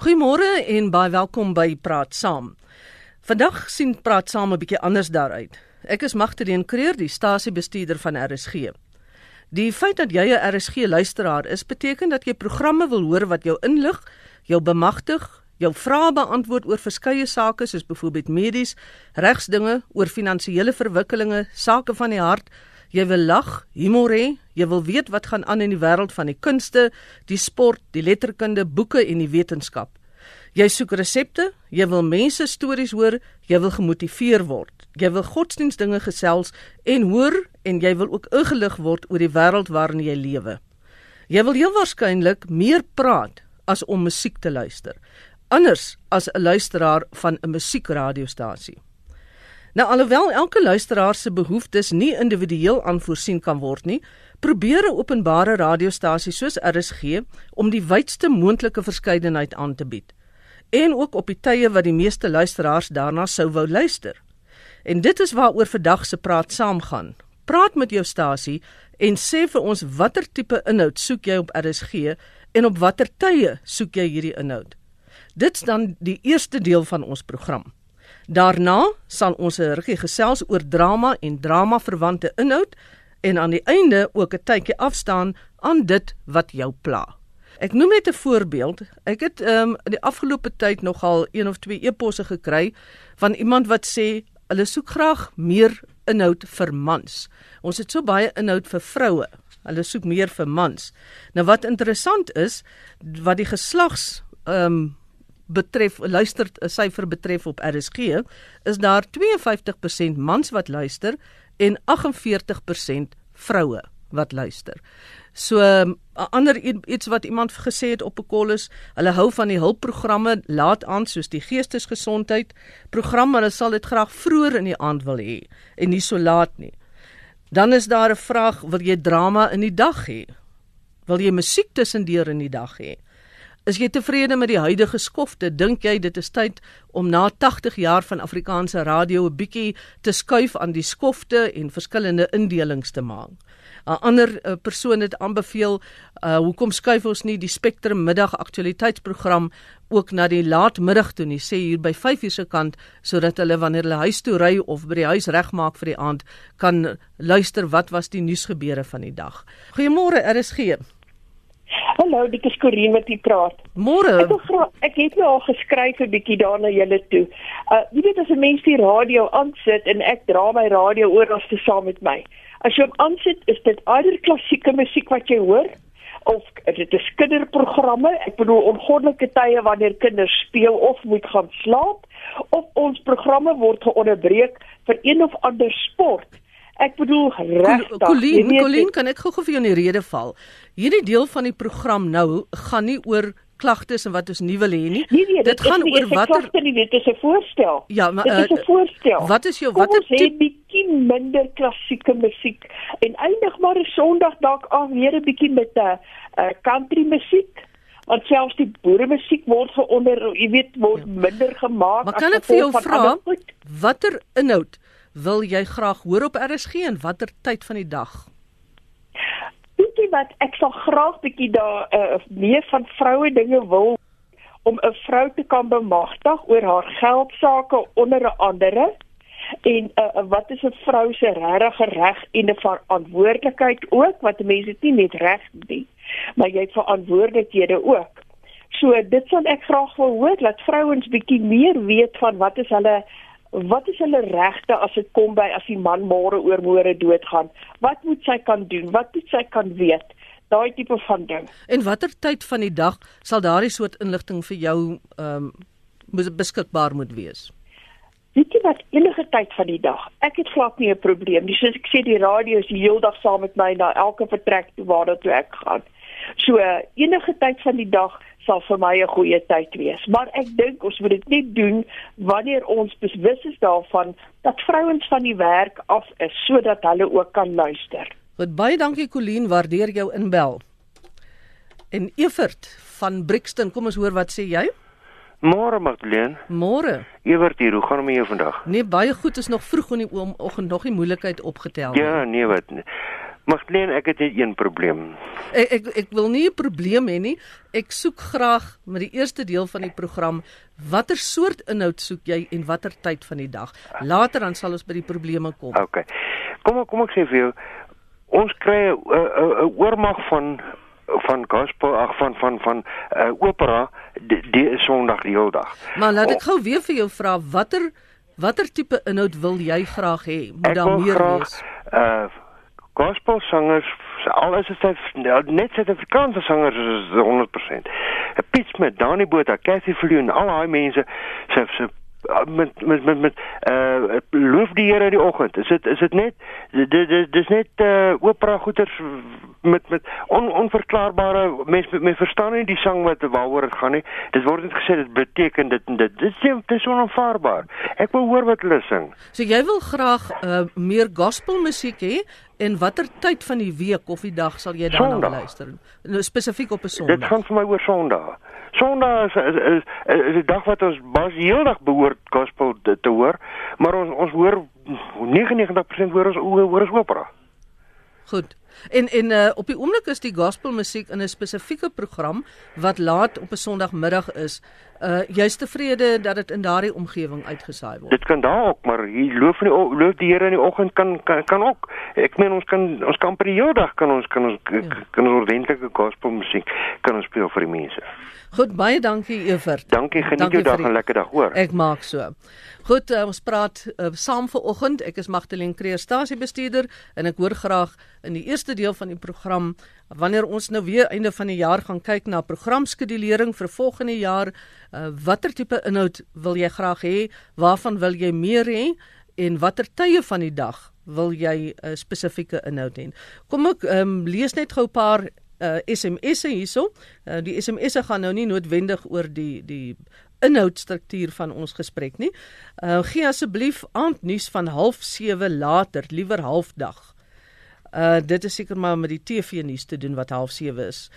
Goeiemôre en baie welkom by Praat Saam. Vandag sien Praat Saam 'n bietjie anders daaruit. Ek is Magtedeen Creer, die stasiebestuurder van RSG. Die feit dat jy 'n RSG luisteraar is, beteken dat jy programme wil hoor wat jou inlig, jou bemagtig, jou vrae beantwoord oor verskeie sake soos byvoorbeeld medies, regsdinge, oor finansiële verwikkelinge, sake van die hart, Jy wil lag, humor hê, jy wil weet wat gaan aan in die wêreld van die kunste, die sport, die letterkunde, boeke en die wetenskap. Jy soek resepte, jy wil mense stories hoor, jy wil gemotiveer word. Jy wil godsdienstdinge gesels en hoor en jy wil ook ingelig word oor die wêreld waarin jy lewe. Jy wil heel waarskynlik meer praat as om musiek te luister. Anders as 'n luisteraar van 'n musiekradiostasie. Nou alhoewel elke luisteraar se behoeftes nie individueel aanvoorsien kan word nie, probeer 'n openbare radiostasie soos RSG om die wydste moontlike verskeidenheid aan te bied en ook op die tye wat die meeste luisteraars daarna sou wou luister. En dit is waaroor vandag se praat saamgaan. Praat met jou stasie en sê vir ons watter tipe inhoud soek jy op RSG en op watter tye soek jy hierdie inhoud. Dit's dan die eerste deel van ons program. Daarna sal ons 'n rukkie gesels oor drama en drama-verwante inhoud en aan die einde ook 'n tydjie afstaan aan dit wat jou pla. Ek noem net 'n voorbeeld. Ek het ehm um, in die afgelope tyd nogal een of twee eposse gekry van iemand wat sê hulle soek graag meer inhoud vir mans. Ons het so baie inhoud vir vroue. Hulle soek meer vir mans. Nou wat interessant is, wat die geslags ehm um, betref luister 'n syfer betref op RSG is daar 52% mans wat luister en 48% vroue wat luister. So 'n um, ander iets wat iemand gesê het op 'n kol is, hulle hou van die hulpprogramme laat aan soos die geestesgesondheid program, maar hulle sal dit graag vroeër in die aand wil hê en nie so laat nie. Dan is daar 'n vraag, wil jy drama in die dag hê? Wil jy musiek tussendeur in die dag hê? Is jy tevrede met die huidige skofte? Dink jy dit is tyd om na 80 jaar van Afrikaanse radio 'n bietjie te skuif aan die skofte en verskillende indelings te maak? 'n Ander uh, persoon het aanbeveel, uh, hoekom skuif ons nie die Spectrum middag aktualiteitsprogram ook na die laatmiddag toe nie, sê hier by 5:00 se kant sodat hulle wanneer hulle huis toe ry of by die huis regmaak vir die aand kan luister wat was die nuusgebeure van die dag. Goeiemôre, RSG. Hallo, dit is Corinne wat hier praat. Môre. Ek wil vra, ek het nou al geskryf 'n bietjie daarna julle toe. Uh jy weet as 'n mens die radio aansit en ek dra my radio oral te saam met my. As jy hom aansit, is dit ander klassieke musiek wat jy hoor of dit is kinderprogramme. Ek bedoel ongoddelike tye wanneer kinders speel of moet gaan slaap of ons programme word geonderbreek vir een of ander sport. Ek bedoel regtig. Colleen, Colleen, kan ek gou-gou vir jou in die rede val? Hierdie deel van die program nou gaan nie oor klagtes en wat ons nie wil hê nie. Nee, nee, dit gaan oor watter klagte nie, dit is 'n voorstel. Ja, maar dit is 'n uh, voorstel. Wat is jou watter tipe bietjie minder klassieke musiek en eindig maar 'n Sondag dalk af weer 'n bietjie met 'n uh, country musiek? Want selfs die boere musiek word geonder, jy weet, word ja. minder gemaak. Maar kan ek vir jou vra watter inhoud wil jy graag hoor op RSG en watter tyd van die dag? Jy wat, ek sal graag bietjie daar uh, meer van vroue dinge wil om 'n vrou te kan bemagtig oor haar geldsaake onder andere en uh, wat is 'n vrou se regte reg en 'n verantwoordelikheid ook wat mense nie net reg nie maar jy het verantwoordelikhede ook. So dit sal ek graag wil hoor dat vrouens bietjie meer weet van wat is hulle wat is hulle regte as dit kom by as die man môre oor môre doodgaan? Wat moet sy kan doen? Wat moet sy kan weet? Daai tipe van ding. En watter tyd van die dag sal daardie soort inligting vir jou ehm um, beskikbaar moet wees? Weet jy wat enige tyd van die dag. Ek het glad nie 'n probleem nie. Soos ek sê die radio is die hele dag saam met my na elke vertrek toe waar dit toe ek gaan. So enige tyd van die dag sal vir my 'n goeie tyd wees. Maar ek dink ons moet dit net doen wanneer ons bewus is daarvan dat vrouens van die werk af is sodat hulle ook kan luister. Goed baie dankie Colleen, waardeer jou inbel. En Evert van Brixton, kom ons hoor wat sê jy? Môre Magdalene. Môre. Evert hier, hoe gaan dit met jou vandag? Nee, baie goed, is nog vroeg in die oggend nog nie moeilikheid opgetel nie. Ja, nee wat. Magdalene, ek het net een probleem. Ek ek ek wil nie 'n probleem hê nie. Ek soek graag met die eerste deel van die program watter soort inhoud soek jy en watter tyd van die dag. Later dan sal ons by die probleme kom. OK. Kom kom ek sê vir jou, ons kry 'n oormag van van gospel ag van van van uh, opera die, die Sondag die hele dag. Maar laat ek gou weer vir jou vra watter watter tipe inhoud wil jy graag hê? Moet Ek daar meer graag, wees? Uh gospelsangers al is dit nou, net Suid-Afrikaanse sangers is 100%. Piet Smith, Danny Botha, Cathy Viljoen, al daai mense se se met met met met uh loof die Here in die oggend. Is dit is dit net dit dit dis net uh opera goeters met met on, onverklaarbare mense met, met verstaan nie die sang wat waaroor dit gaan nie. Dit word net gesê dit beteken dit en dit. Dit is dit is onaanvaarbaar. Ek wil hoor wat hulle sing. So jy wil graag uh, meer gospelmusiek hê en watter tyd van die week of die dag sal jy daarna luister? Nou spesifiek op 'n Dit Sondag. gaan vir my oor Sondag. Sondag is is is, is, 'n dag wat ons bas heeldag behoort gospel te, te hoor, maar ons ons hoor 99% hoor ons hoor ons opera. Goed. En en uh, op die oomblik is die gospelmusiek in 'n spesifieke program wat laat op 'n Sondagmiddag is. Uh jy's tevrede dat dit in daardie omgewing uitgesaai word. Dit kan daar ook, maar hier loof in die loof die Here in die oggend kan kan kan ook. Ek meen ons kan ons kan per heel dag kan ons kan ons Ja. kan ons ordentlike gospelmusiek kan ons speel vir die mense. Goed, baie dankie Evert. Dankie, geniet Dankie jou dag die- en lekker dag hoor. Ek maak so. Goed, uh, ons praat uh, saam vanoggend. Ek is Magdalene Creer, stasiebestuurder en ek hoor graag in die eerste deel van die program wanneer ons nou weer einde van die jaar gaan kyk na programskedulering vir volgende jaar, uh, watter tipe inhoud wil jy graag hê? Waarvan wil jy meer hê? En watter tye van die dag wil jy 'n uh, spesifieke inhoud hê? Kom ek um, lees net gou 'n paar uh, SMS'e hierso. Uh, die SMS'e gaan nou nie noodwendig oor die die inhoudstruktuur van ons gesprek nie. Uh gee asseblief aandnuus van 07:30 later, liewer halfdag. Uh dit is seker maar met die TV nuus te doen wat 07:30 is.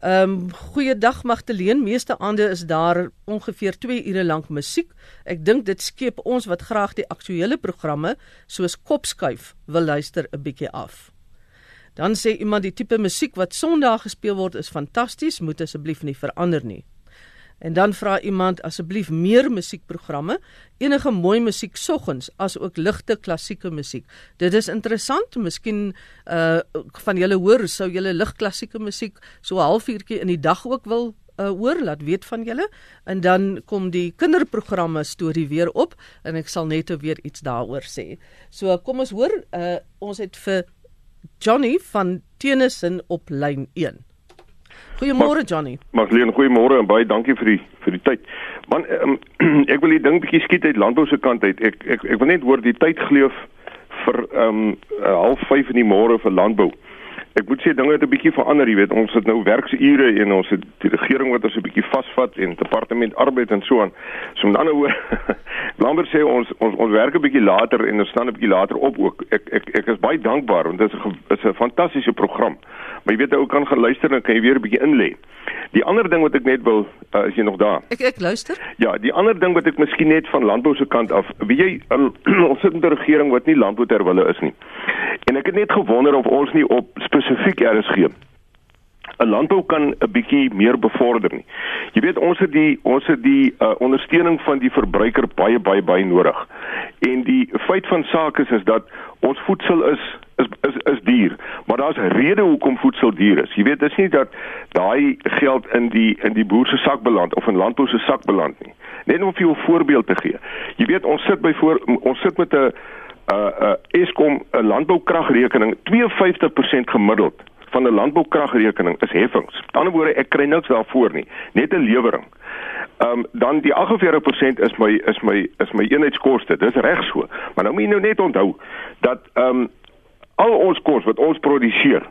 Ehm um, goeiedag Magdalene, meeste aande is daar ongeveer 2 ure lank musiek. Ek dink dit skep ons wat graag die aktuelle programme soos Kopskuif wil luister 'n bietjie af. Dan sê iemand die tipe musiek wat Sondag gespeel word is fantasties, moet asseblief nie verander nie. En dan vra iemand asseblief meer musiekprogramme, enige mooi musiek soggens as ook ligte klassieke musiek. Dit is interessant, miskien uh van julle hoor sou julle lig klassieke musiek so 'n halfuurtjie in die dag ook wil uh hoor, laat weet van julle. En dan kom die kinderprogramme storie weer op en ek sal net weer iets daaroor sê. So kom ons hoor, uh ons het vir Johnny van Tennyson op lyn 1. Goeiemôre Johnny. Magdalene, goeiemôre en baie dankie vir die vir die tyd. Man, um, ek wil die ding bietjie skiet uit landbou se kant uit. Ek ek ek wil net hoor die tyd geleef vir ehm um, half 5 in die môre vir landbou. Ek moet sê dinge het 'n bietjie verander, jy weet, ons het nou werksure en ons het die regering wat ons 'n bietjie vasvat en departement arbeid en so aan. So met ander woorde, Lambert sê ons ons ons werk 'n bietjie later en ons staan 'n bietjie later op ook. Ek ek ek is baie dankbaar want dit is 'n is 'n fantastiese program. Maar jy weet ou kan gaan luister en kan jy weer 'n bietjie inlê. Die ander ding wat ek net wil uh, is jy nog daar? Ek ek luister. Ja, die ander ding wat ek miskien net van landbou se kant af, weet jy, um, ons sit in 'n regering wat nie landbou ter wille is nie. En ek het net gewonder of ons nie op spesifiek RSG 'n landbou kan 'n bietjie meer bevorder nie. Jy weet ons het die ons het die uh, ondersteuning van die verbruiker baie baie baie nodig. En die feit van sake is is dat ons voedsel is is is is duur, maar daar's 'n rede hoekom voedsel duur is. Jy weet dis nie dat daai geld in die in die boer se sak beland of in landbou se sak beland nie. Net om vir jou 'n voorbeeld te gee. Jy weet ons sit by voor ons sit met 'n uh uh Eskom 'n landboukragrekening 52% gemiddeld van 'n landboukragrekening is heffings. Aan die ander woorde, ek kry niks daarvoor nie, net 'n lewering. Ehm um, dan die 48% is my is my is my eenheidskoste. Dis reg so. Maar nou moet jy nou net onthou dat ehm um, al ons kos wat ons produseer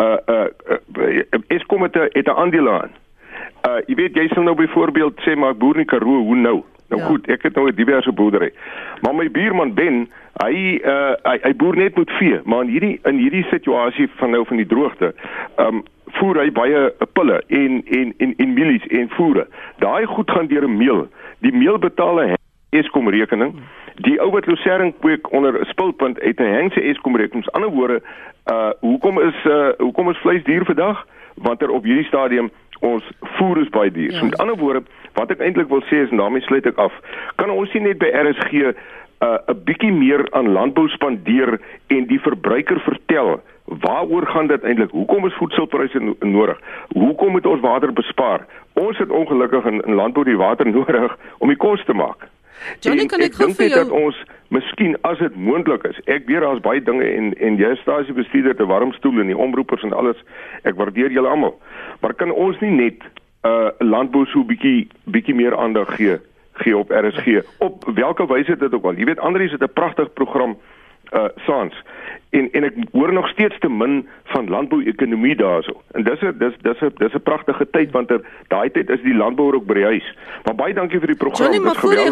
uh uh, uh Eskom het 'n het 'n aandeel aan. Uh jy weet jy sal nou byvoorbeeld sê maar boer in Karoo, hoe nou? Nou Ja. goed, ek het nou 'n diverse boerdery. Maar my buurman Ben, hy uh hy, hy boer net met vee, maar in hierdie in hierdie situasie van nou van die droogte, um voer hy baie pille en en en en mielies en voere. Daai goed gaan deur 'n meel. Die meel betaal hy Eskom rekening. Die ou wat losering kweek onder 'n spulpunt het 'n hengse Eskom rekening. Met ander woorde, uh hoekom is uh hoekom is vleis duur vandag? Want er op hierdie stadium ons voer is baie duur. Ja. So met ander woorde, wat ek eintlik wil sê is en daarmee sluit ek af, kan ons nie net by RSG uh, 'n bietjie meer aan landbou spandeer en die verbruiker vertel waaroor gaan dit eintlik? Hoekom is voedselpryse no nodig? Hoekom moet ons water bespaar? Ons het ongelukkig in, in landbou die water nodig om die kos te maak. Johnny, kan ek, ek dink jou... dat ons miskien as dit moontlik is. Ek weet daar's baie dinge en en jy stasiebestuurder te warm stoel en die omroepers en alles. Ek waardeer julle almal. Maar kan ons nie net uh landbou so bietjie bietjie meer aandag gee gee op RSG op watter wyse dit ook al. Jy weet Andrius het 'n pragtige program uh saans en en ek hoor nog steeds te min van landbouekonomie daarso. En dis 'n dis dis 'n dis 'n pragtige tyd want er daai tyd is die landbouer ook by die huis. Maar baie dankie vir die program. Johnny, maar voor jy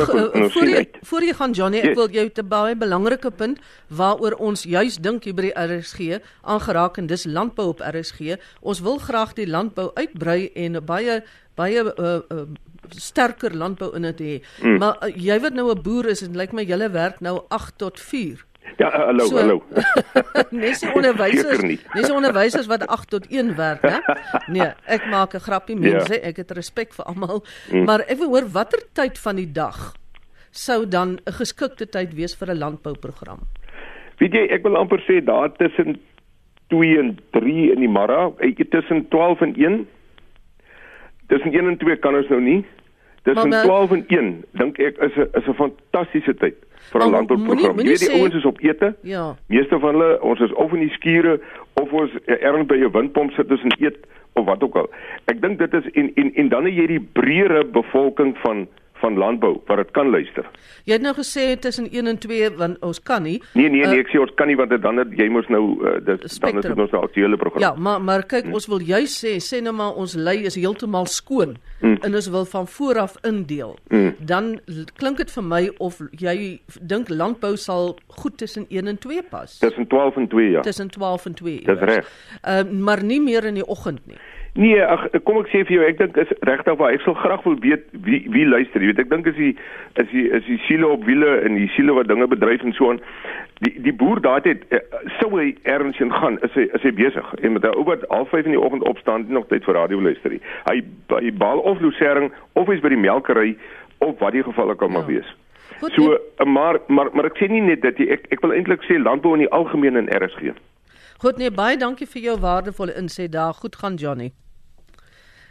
voor jy, voor jy gaan Johnny, ek wil jou te baie belangrike punt waaroor ons juis dink hier by die RSG aangeraak en dis landbou op RSG. Ons wil graag die landbou uitbrei en baie baie uh, uh, sterker landbou in dit hê. Mm. Maar uh, jy wat nou 'n boer is en lyk like my julle werk nou 8 tot 4. Ja, uh, hallo, so, hallo. Nes onderwysers, nes onderwysers wat 8 tot 1 werk, hè? Nee, ek maak 'n grappie mense, ja. ek het respek vir almal, mm. maar ek wil hoor watter tyd van die dag sou dan 'n geskikte tyd wees vir 'n landbouprogram? Weet jy, ek wil amper sê daar tussen 2 en 3 in die môre, ek tussen 12 en 1. Tussen 1 en 2 kan ons nou nie. Tussen 12 en 1 dink ek is 'n is 'n fantastiese tyd vir 'n landbouprogram. Jy weet die ouens is op ete. Ja. Meeste van hulle, ons is of in die skure of ons erns by 'n windpomp sit tussen eet of wat ook al. Ek dink dit is en en en dan het jy die breëre bevolking van van landbou wat dit kan luister. Jy het nou gesê tussen 1 en 2 want ons kan nie. Nee nee nee, uh, ek sê ons kan nie want dit dan het, jy mos nou uh, dit dan is dit ons aktuele program. Ja, maar maar kyk, hmm. ons wil juis sê sê nou maar ons lei is heeltemal skoon hmm. en ons wil van voor af indeel. Hmm. Dan klink dit vir my of jy dink landbou sal goed tussen 1 en 2 pas. Tussen 12 en 2 ja. Tussen 12 en 2. Dis reg. Uh, maar nie meer in die oggend nie. Nee, ag kom ek sê vir jou, ek dink is regtig waar ek sal graag wil weet wie wie luister. Jy weet, ek dink is die is die is die siele op wiele en die siele wat dinge bedryf en so aan. Die die boer daai het eh, sou hy erns in gaan, is hy is hy besig. En met 'n ou wat half 5 in die oggend opstaan, nie nog tyd vir radio luister. Hy hy baal of losering of hy's by die melkery of wat die geval ook al mag ja. wees. Goed, so nee. maar maar maar ek sê nie net dat jy ek ek wil eintlik sê landbou in die algemeen in RSG. Goed nee, baie dankie vir jou waardevolle insig daar. Goed gaan Johnny.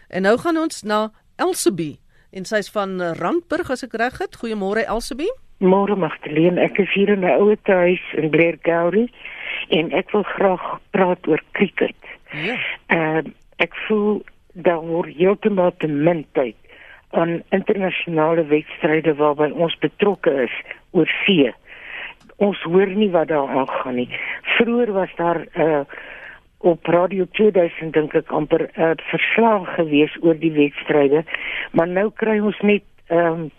En nou gaan ons na Elsabie en sy's van Randburg as ek reg het. Goeiemôre Elsabie. Môre Magdalene, ek is hier in 'n ouer huis in Blair Gowrie en ek wil graag praat oor cricket. Ja. Ehm uh, ek voel daar word heeltemal te min tyd aan internasionale wedstryde waarby ons betrokke is oor see ons hoor nie wat daar aangaan nie. Vroeger was daar 'n uh, op Radio 2000 dink ek amper 'n uh, verslag gewees oor die wedstryde, maar nou kry ons net ehm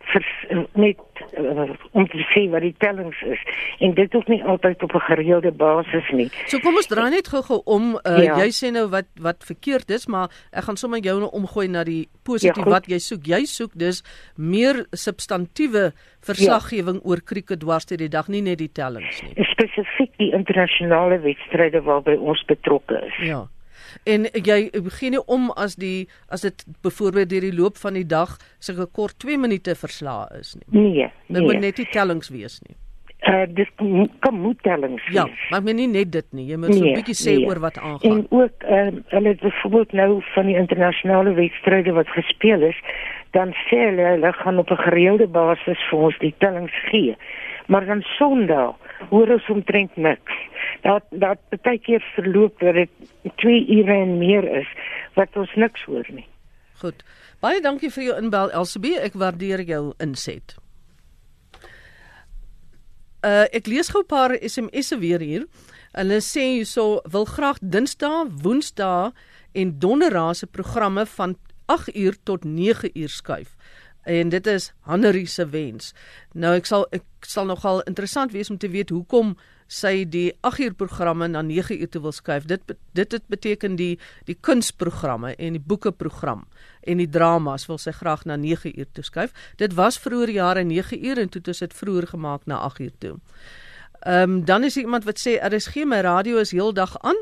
um, met uh, om te sê wat die tellings is en dit is nie altyd op 'n gereelde basis nie. So kom ons draai net gou-gou om uh, ja. jy sê nou wat wat verkeerd is, maar ek gaan sommer jou nou omgooi na die positief ja, wat jy soek. Jy soek dus meer substantiewe verslaggewing ja. oor krieket dwars deur die dag, nie net die tellings nie. Spesifiek die internasionale wedstryde waarby ons betrokke is. Ja en jy begin nie om as die as dit byvoorbeeld deur die loop van die dag sulke kort 2 minute verslae is nie. Nee. Dit moet net die tellings wees nie. Uh dis kom moet tellings. Ja, maar men nie net dit nie. Jy moet nee, so 'n bietjie sê nee. oor wat aangaan. En ook ehm uh, hulle het byvoorbeeld nou van die internasionale wedstryde wat gespeel is, dan sê hulle hulle gaan op 'n gereelde basis vir ons die tellings gee. Maar dan Sondag hoor ons omtrent niks. Dat dat baie keer verloop dat dit 2 ure en meer is wat ons niks hoor nie. Goed. Baie dankie vir jou inbel Elsabie, ek waardeer jou inset. Uh ek lees gou 'n paar SMS'e weer hier. Hulle sê hierso wil graag Dinsdae, Woensdae en Donderdae se programme van 8 uur tot 9 uur skuif en dit is Hannerie se wens. Nou ek sal ek sal nogal interessant wees om te weet hoekom sy die 8 uur programme na 9 uur toe wil skuif. Dit dit dit beteken die die kunsprogramme en die boekeprogram en die dramas wil sy graag na 9 uur toe skuif. Dit was vroeër jare 9 uur en toe het dit vroeër gemaak na 8 uur toe. Ehm um, dan is iemand wat sê RSG my radio is heeldag aan,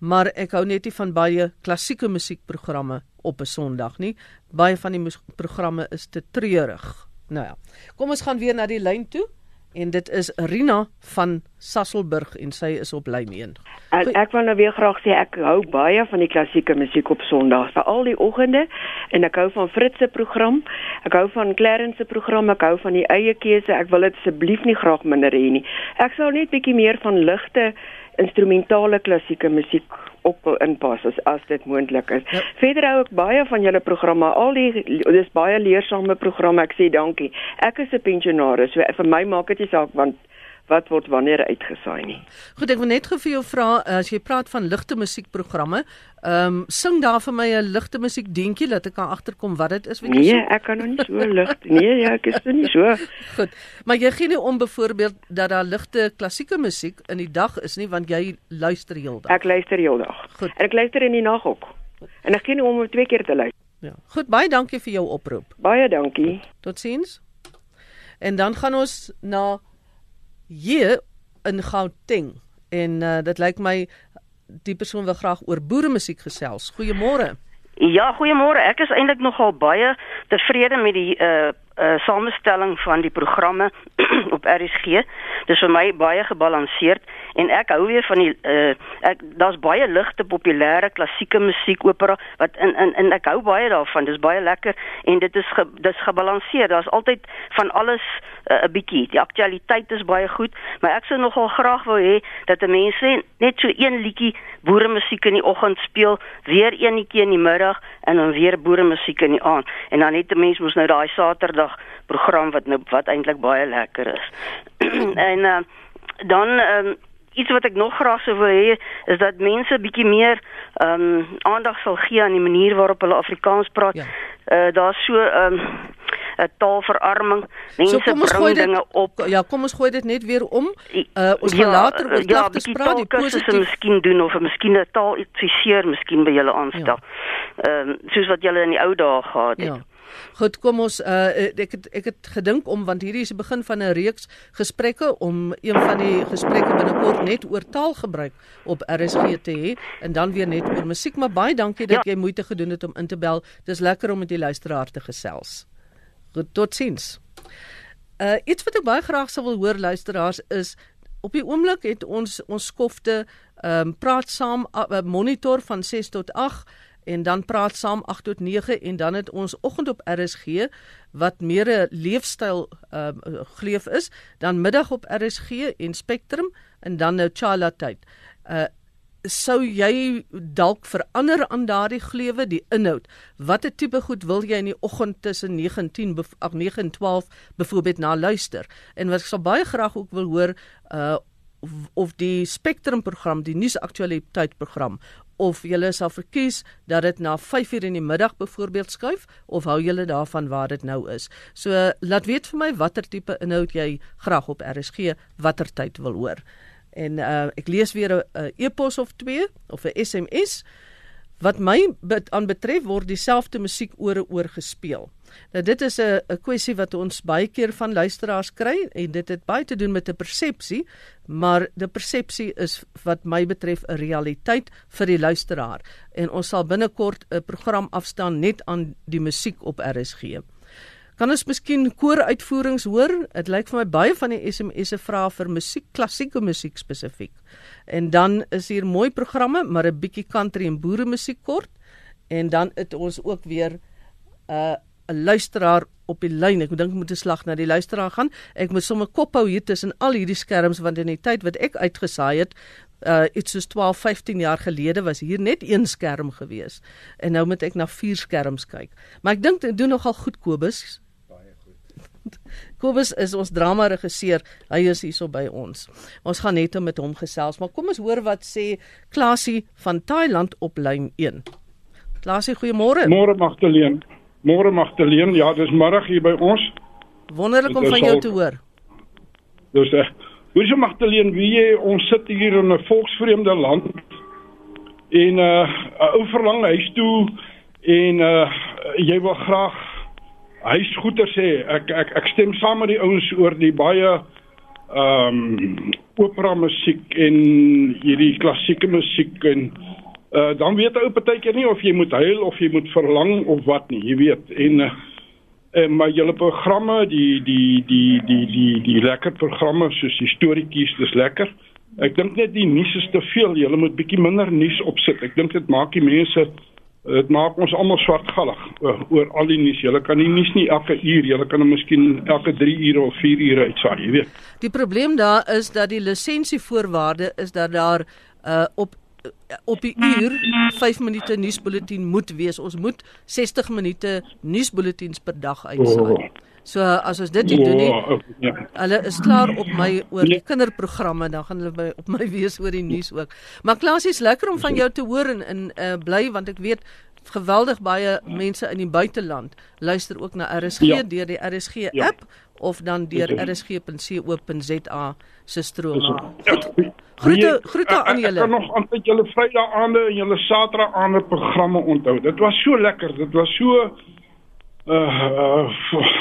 maar ek hou net nie van baie klassieke musiekprogramme op 'n Sondag nie. Baie van die programme is te treurig. Nou ja. Kom ons gaan weer na die lyn toe en dit is Rina van Sasselburg en sy is op lyn 1. Ek, ek wil nou weer graag sê ek hou baie van die klassieke musiek op Sondag, veral die oggende en ek hou van Fritz se program. Ek hou van Clarence se program, ek hou van die eie keuse. Ek wil dit asseblief nie graag minder hê nie. Ek sal net bietjie meer van ligte instrumentale klassieke musiek op wil inpas as as dit moontlik is. Ja. Verder hou ek baie van julle programme. Al die dis baie leersame programme. Ek sê dankie. Ek is 'n pensionaris, so vir my maak dit nie saak want wat word wanneer uitgesaai nie. Goed, ek wil net gou vir jou vra as jy praat van ligte musiekprogramme, ehm um, sing daar vir my 'n ligte musiek dingetjie dat ek kan agterkom wat dit is wat jy Nee, so? ek kan nog nie so lig. Nee, ja, ek is nie so. Goed. Maar jy gee nie om byvoorbeeld dat daar ligte klassieke musiek in die dag is nie want jy luister heeldag. Ek luister heeldag. Goed. En ek luister in die nag ook. En ek gee nie om om twee keer te luister. Ja. Goed, baie dankie vir jou oproep. Baie dankie. Totsiens. En dan gaan ons na hier in Gauteng en uh, dit lyk my die persoon wil graag oor boere musiek gesels. Goeiemôre. Ja, goeiemôre. Ek is eintlik nogal baie tevrede met die uh uh samestelling van die programme op RSG. Dis vir my baie gebalanseerd en ek hou weer van die uh ek daar's baie ligte populêre klassieke musiek opera wat in in en ek hou baie daarvan. Dis baie lekker en dit is ge, dis gebalanseer. Daar's altyd van alles 'n uh, bietjie. Die aktualiteit is baie goed, maar ek sou nogal graag wou hê dat mense net so een liedjie boere musiek in die oggend speel, weer eenetjie in die middag en dan weer boere musiek in die aand. En dan net 'n mens moet nou daai Saterdag program wat nou wat eintlik baie lekker is. en uh, dan um, iets wat ek nog graag sou wil hê is dat mense bietjie meer ehm um, aandag sal gee aan die manier waarop hulle Afrikaans praat. Ja. Uh, Daar's so ehm um, 'n taalverarming. Mense so, bring dinge op. Ja, kom ons gooi dit net weer om. Uh, ons ja, gaan later oor ja, te spraak die positief miskien doen of miskien 'n taal adviseer miskien by julle aanstel. Ja. Ehm ja. um, soos wat julle in die ou dae gehad het. Ja. Goed, kom ons uh, ek het ek het gedink om want hierdie is die begin van 'n reeks gesprekke om een van die gesprekke binnekort net oor taalgebruik op RSG te hê en dan weer net oor musiek, maar baie dankie dat ja. jy moeite gedoen het om in te bel. Dis lekker om met die luisteraar te gesels. Goed, totsiens. Uh iets wat ek baie graag sou wil hoor luisteraars is op die oomblik het ons ons skofte ehm um, praat saam uh, monitor van 6 tot 8 en dan praat saam 8 tot 9 en dan het ons oggend op RSG wat meer 'n leefstyl uh gleef is, dan middag op RSG en Spectrum en dan nou Chala tyd. Uh sou jy dalk verander aan daardie glewe die inhoud? Watter tipe goed wil jy in die oggend tussen 9 en 10 of 9 en 12 byvoorbeeld na luister? En wat ek sal baie graag ook wil hoor uh of die Spectrum program, die nuusaktualiteit program of julle sal verkies dat dit na 5:00 in die middag byvoorbeeld skuif of hou julle daarvan waar dit nou is. So laat weet vir my watter tipe inhoud jy graag op RSG watter tyd wil hoor. En uh, ek lees weer 'n e-pos of twee of 'n SMS wat my aan betref word dieselfde musiek ore oor gespeel. Nou dit is 'n 'n kwessie wat ons baie keer van luisteraars kry en dit het baie te doen met 'n persepsie, maar die persepsie is wat my betref 'n realiteit vir die luisteraar en ons sal binnekort 'n program afstaan net aan die musiek op RSG. Kan ons miskien kooruitvoerings hoor? Dit lyk vir my baie van die SMS'e vra vir musiek, klassieke musiek spesifiek. En dan is hier mooi programme, maar 'n bietjie country en boere musiek kort. En dan het ons ook weer 'n uh, 'n luisteraar op die lyn. Ek dink ek moet 'n slag na die luisteraar gaan. Ek moet sommer kop hou hier tussen al hierdie skerms want in die tyd wat ek uitgesaai het, uh iets soos 12, 15 jaar gelede was hier net een skerm gewees. En nou moet ek na vier skerms kyk. Maar ek dink dit doen nogal goed Kobus. Baie goed. Kobus is ons drama regisseur. Hy is hierso by ons. Ons gaan net met hom gesels, maar kom ons hoor wat sê Klasie van Thailand op lyn 1. Klasie, goeiemôre. Môre Magdalene. Môre Magdalene, ja, dis middag hier by ons. Wonderlik om van jou te hoor. Dis 'n Hoe is Magdalene, wie jy ons sit hier in 'n volksvreemde land en 'n uh, ou verlang huis toe en uh, jy wil graag huisgoeder sê. Ek ek ek stem saam met die ouens oor die baie ehm um, opera musiek en hierdie klassieke musiek en uh, dan weet ou partykeer nie of jy moet huil of jy moet verlang of wat nie, jy weet. En uh, en maar julle programme, die die die die die die lekker programme soos historietjies, dis lekker. Ek dink net die nuus is te veel. Julle moet bietjie minder nuus opsit. Ek dink dit maak die mense dit maak ons almal swartgallig oor, oor al die nuus. Julle kan nie nuus nie elke uur, julle kan hom miskien elke 3 ure of 4 ure uitsaai, jy weet. Die probleem daar is dat die lisensievoorwaarde is dat daar uh, op op die uur 5 minute nuusbulletin moet wees. Ons moet 60 minute nuusbulletins per dag uitsaai. Oh. So as ons dit doen nie, ja. hulle is klaar op my oor die kinderprogramme, dan gaan hulle by op my wees oor die nuus ook. Maar Klaasie is lekker om van jou te hoor en in uh, bly want ek weet geweldig baie mense in die buiteland luister ook na RSG ja. deur die RSG ja. app of dan deur rsg.co.za se strome. Goed. Groete groete aan julle. Ek kan nog aan julle Vrydag aande en julle Saterdag aande programme onthou. Dit was so lekker. Dit was so uh, uh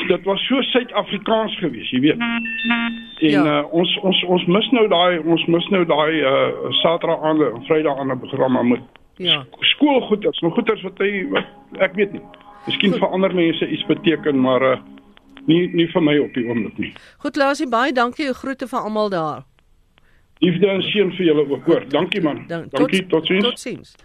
dit was so Suid-Afrikaans geweest, jy weet. En ja. uh, ons ons ons mis nou daai ons mis nou daai uh Saterdag aan en Vrydag aan 'n programma met ja. skoolgoeders, nog goeders wat hy wat ek weet nie. Miskien vir ander mense iets beteken, maar uh nie nie vir my op die oomblik nie. Goed, Lasie, baie dankie. Groete vir almal daar. Liefde en seën vir julle ook, hoor. Dankie man. Dan, dankie, tot totsiens. Totsiens.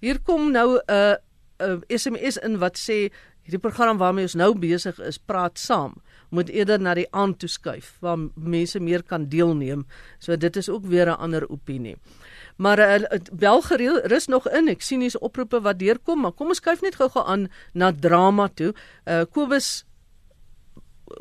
Hier kom nou 'n uh, 'n uh, SMS in wat sê Hierdie program waarmee ons nou besig is, praat saam, moet eerder na die aand toe skuif waar mense meer kan deelneem. So dit is ook weer 'n ander opinie. Maar uh, bel gereeld rus nog in. Ek sien hier's oproepe wat deurkom, maar kom ons skuif net gou-gou aan na drama toe. Uh Kobus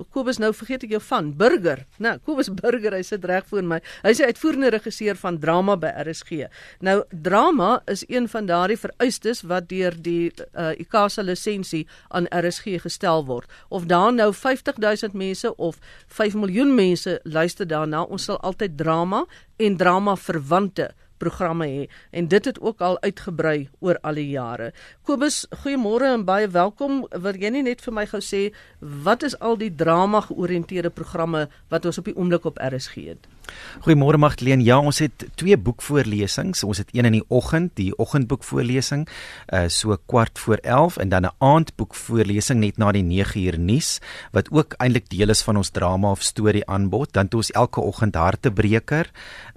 Kobus nou vergeet ek jou van Burger. Nou, Kobus Burger, hy sit reg voor my. Hy is uitvoerende regisseur van drama by RSG. Nou, drama is een van daardie vereistes wat deur die uh, ICASA lisensie aan RSG gestel word. Of daar nou 50000 mense of 5 miljoen mense luister daarna, ons sal altyd drama en drama verwante programme hê en dit het ook al uitgebrei oor al die jare. Kobus, goeiemôre en baie welkom. Wil jy net vir my gou sê wat is al die drama georiënteerde programme wat ons op die oomblik op RSG het? Goeiemôre Magdalene. Ja, ons het twee boekvoorlesings. Ons het een in die oggend, die oggendboekvoorlesing, uh so kwart voor 11 en dan 'n aandboekvoorlesing net na die 9 uur nuus wat ook eintlik deel is van ons drama of storie aanbod. Dan het ons elke oggend hartebreker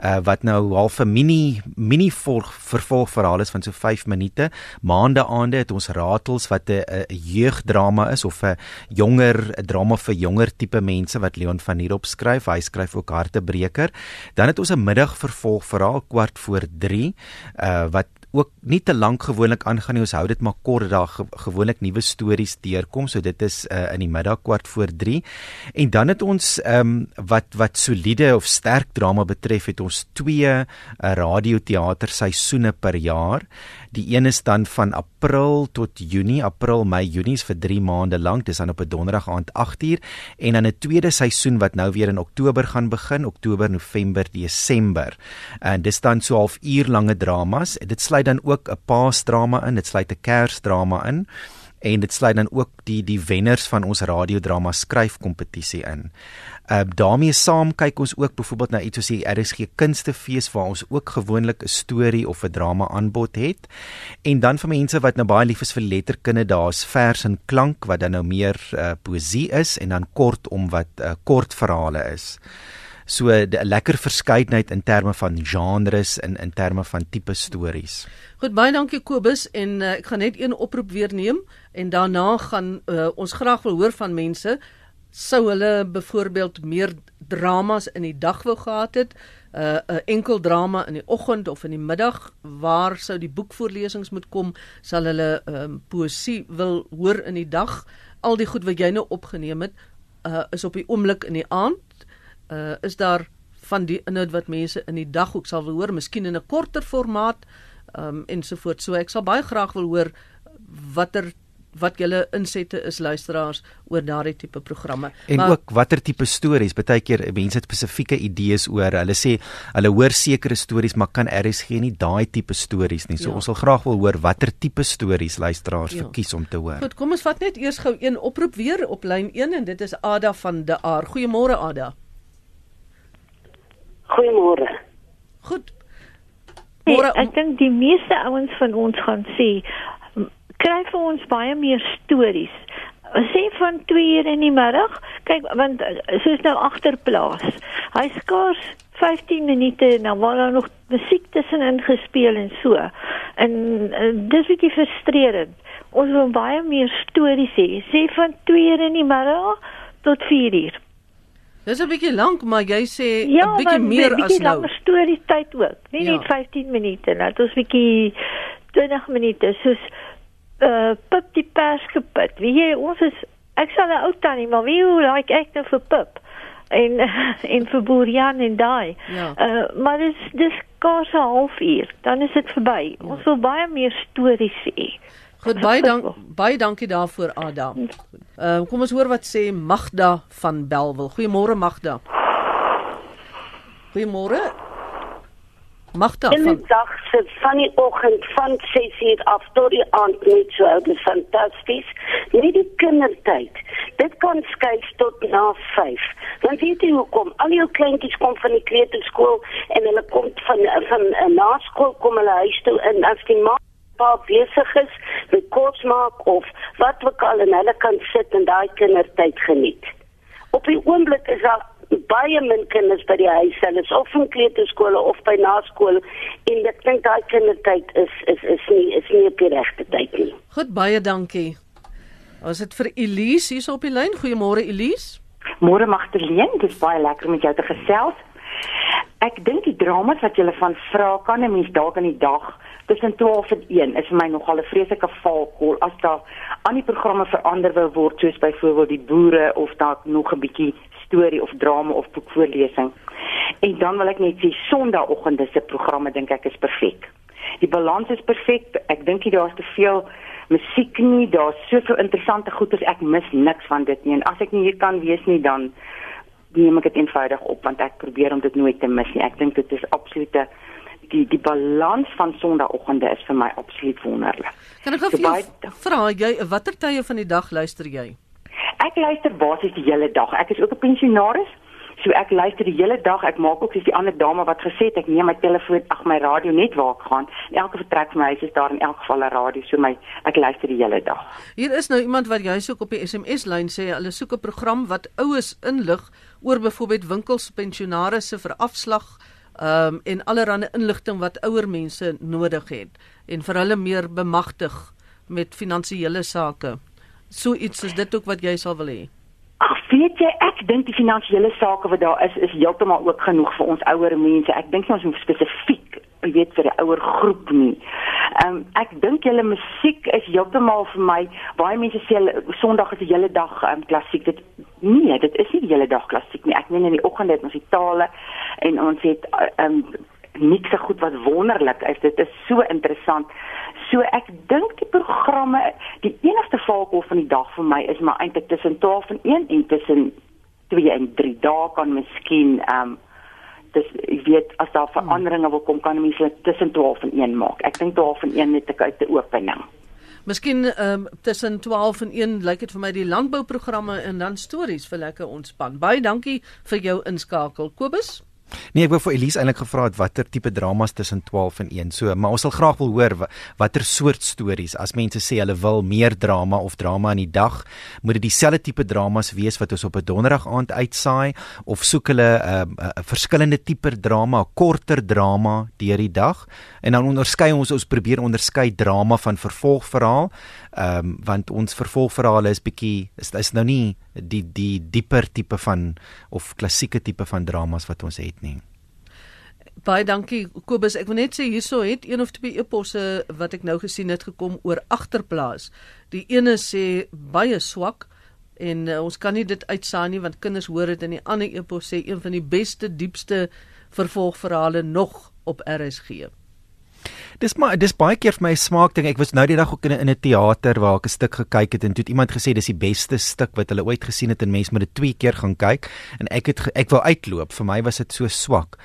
uh wat nou half 'n mini mini volg vervolgverhaal is van so 5 minute. Maande aande het ons ratels wat 'n jeugdrama is of 'n jonger 'n drama vir jonger tipe mense wat Leon van hier op skryf. Hy skryf ook hartebreker lekker. Dan het ons 'n middag vervolg verhaal kwart voor 3 uh wat ook nie te lank gewoonlik aangaan nie. Ons hou dit maar kort daar ge gewoonlik nuwe stories deurkom. So dit is uh, in die middag kwart voor 3. En dan het ons ehm um, wat wat soliede of sterk drama betref het ons twee uh, radioteater seisoene per jaar. Die een is dan van April tot Junie, April, Mei, Junie vir 3 maande lank. Dis dan op 'n donderdag aand 8uur en dan 'n tweede seisoen wat nou weer in Oktober gaan begin, Oktober, November, Desember. En dis dan so half uur lange dramas. Dit sluit dan ook 'n paasdrama in, dit sluit 'n kersdrama in en dit sluit dan ook die die wenners van ons radiodrama skryfkompetisie in. Uh daarmee saam kyk ons ook byvoorbeeld na iets soos die RSG Kunstefees waar ons ook gewoonlik 'n storie of 'n drama aanbod het. En dan vir mense wat nou baie lief is vir letterkunde, daar's vers en klank wat dan nou meer uh poesie is en dan kort om wat uh, kort verhale is. So 'n lekker verskeidenheid in terme van genres en in terme van tipe stories. Goed, baie dankie Kobus en uh, ek gaan net een oproep weer neem en daarna gaan uh, ons graag wil hoor van mense sou hulle byvoorbeeld meer dramas in die dag wou gehad het, 'n uh, 'n enkel drama in die oggend of in die middag, waar sou die boekvoorlesings moet kom? Sal hulle um, poesie wil hoor in die dag? Al die goed wat jy nou opgeneem het, uh, is op die oomblik in die aand. Uh, is daar van die inhoud wat mense in die dag ook sal wil hoor, miskien in 'n korter formaat, um, ensovoorts. So ek sal baie graag wil hoor watter wat julle insette is luisteraars oor daardie tipe programme. En maar, ook watter tipe stories? Partykeer mense het spesifieke idees oor. Hulle sê hulle hoor sekere stories, maar kan RSG nie daai tipe stories nie. So ja. ons wil graag wil hoor watter tipe stories luisteraars ja. verkies om te hoor. Goed, kom ons vat net eers gou een oproep weer op lyn 1 en dit is Ada van De Aar. Goeiemôre Ada. Goeiemôre. Goed. Môre hey, ek dink die meeste ouens van ons gaan sê kry vir ons baie meer stories. Sê van 2 uur in die middag. Kyk, want eh, soos nou agterplaas. Hy skaars 15 minute en dan word daar nog musiek tussenin gespeel en so. En, en dis bietjie frustrerend. Ons wil baie meer stories hê. Sê van 2 uur in die middag tot 4 uur. Dis 'n bietjie lank, maar jy sê 'n ja, bietjie meer as nou. Ja, 'n bietjie langer storie tyd ook. Nie ja. net 15 minute, nou, dit is bietjie 20 minute soos uh Pip die pers gepit. Wie jy ons is ek sal 'n ou tannie, maar wie hoe like ek nou vir Pip en en vir Boerian en daai. Ja. Uh maar dis dis kos 'n halfuur, dan is dit verby. Ja. Ons wil baie meer stories hê. Goed, baie dank baie dankie daarvoor Adam. Uh kom ons hoor wat sê Magda van Belwel. Goeiemôre Magda. Goeiemôre. Magda van In die dag se van die oggend van 6:00 af tot die aand net so oud is fantasties. Nie die kindertyd. Dit kan skuif tot na 5. Want weet jy hoekom? Al jou kleintjies kom van die kleuterskool en hulle kom van van, van na skool kom hulle huis toe en as die ma pa besig is met kos maak of wat ook al en hulle kan sit en daai kindertyd geniet. Op die oomblik is daar baie min kinders by die huis, hulle is of in kleuterskole of by naskool en ek dink daai kindertyd is is is nie is nie op die regte tyd nie. Goed, baie dankie. Ons het vir Elise hier op die lyn. Goeiemôre Elise. Môre Magdalene, dit is baie lekker om met jou te gesels. Ek dink die dramas wat jy van vra kan 'n mens dalk in die dag tussen 12 en 1 is vir my nogal 'n vreeslike valkol as daar aan die programme verander wou word soos byvoorbeeld die boere of dalk nog 'n bietjie storie of drama of boekvoorlesing. En dan wil ek net sê Sondagoggende se programme dink ek is perfek. Die balans is perfek. Ek dink jy daar's te veel musiek nie, daar's soveel interessante goeders. Ek mis niks van dit nie. En as ek nie hier kan wees nie dan neem ek dit eenvoudig op want ek probeer om dit nooit te mis nie. Ek dink dit is absolute die die balans van Sondagoggende is vir my absoluut wonderlik. Kan ek gou so vra jy watter tye van die dag luister jy? Ek luister basies die hele dag. Ek is ook 'n pensionaris. So ek luister die hele dag. Ek maak ook soos die ander dame wat gesê het ek neem my telefoon, ag my radio net waar ek gaan. Elke vertrek van my huis is daar in elk geval 'n radio. So my ek luister die hele dag. Hier is nou iemand wat jy soek op die SMS lyn sê hulle soek 'n program wat oues inlig oor byvoorbeeld winkels, pensionarisse vir afslag um, en allerlei inligting wat ouer mense nodig het en vir hulle meer bemagtig met finansiële sake. So iets is dit ook wat jy sal wil hê. Weet jy, ek dink die finansiële sake wat daar is is heeltemal ook genoeg vir ons ouer mense. Ek dink ons moet spesifiek weet vir 'n ouer groep nie. Ehm um, ek dink julle musiek is heeltemal vir my baie mense sê hulle Sondag is die hele dag ehm um, klassiek. Dit nee, dit is nie die hele dag klassiek nie. Ek meen in die oggend het ons die tale en ons het ehm um, niks so goed wat wonderlik is. Dit is so interessant. So ek dink die programme, die enigste valkol van die dag vir my is maar eintlik tussen 12 en 1 en tussen 2 en 3 dae kan miskien ehm um, dis ek weet as daar veranderinge wil kom kan mense tussen 12 en 1 maak. Ek dink 12 en 1 net 'n uit opening. Miskien ehm um, tussen 12 en 1 lyk dit vir my die landbouprogramme en dan stories vir lekker ontspan. Baie dankie vir jou inskakel Kobus. Nee, ek wou vir Elise eintlik gevra het watter tipe dramas tussen 12 en 1. So, maar ons sal graag wil hoor watter soort stories. As mense sê hulle wil meer drama of drama in die dag, moet dit dieselfde tipe dramas wees wat ons op 'n donderdag aand uitsaai of soek hulle 'n uh, 'n uh, verskillende tipe drama, korter drama deur die dag en dan onderskei ons ons probeer onderskei drama van vervolgverhaal. Ehm um, want ons vervolgverhale is bietjie is, is nou nie die die dieper tipe van of klassieke tipe van dramas wat ons het nie. Baie dankie Kobus. Ek wil net sê hierso het een of twee eposse wat ek nou gesien het gekom oor agterplaas. Die ene sê baie swak en uh, ons kan nie dit uitsaai nie want kinders hoor dit en die ander epos sê een van die beste diepste vervolgverhale nog op RSG. Dis maar dis baie keer vir my smaak ding. Ek was nou die dag ook in 'n teater waar ek 'n stuk gekyk het en toe het iemand gesê dis die beste stuk wat hulle ooit gesien het en mense moet dit twee keer gaan kyk en ek het ek wou uitloop. Vir my was dit so swak.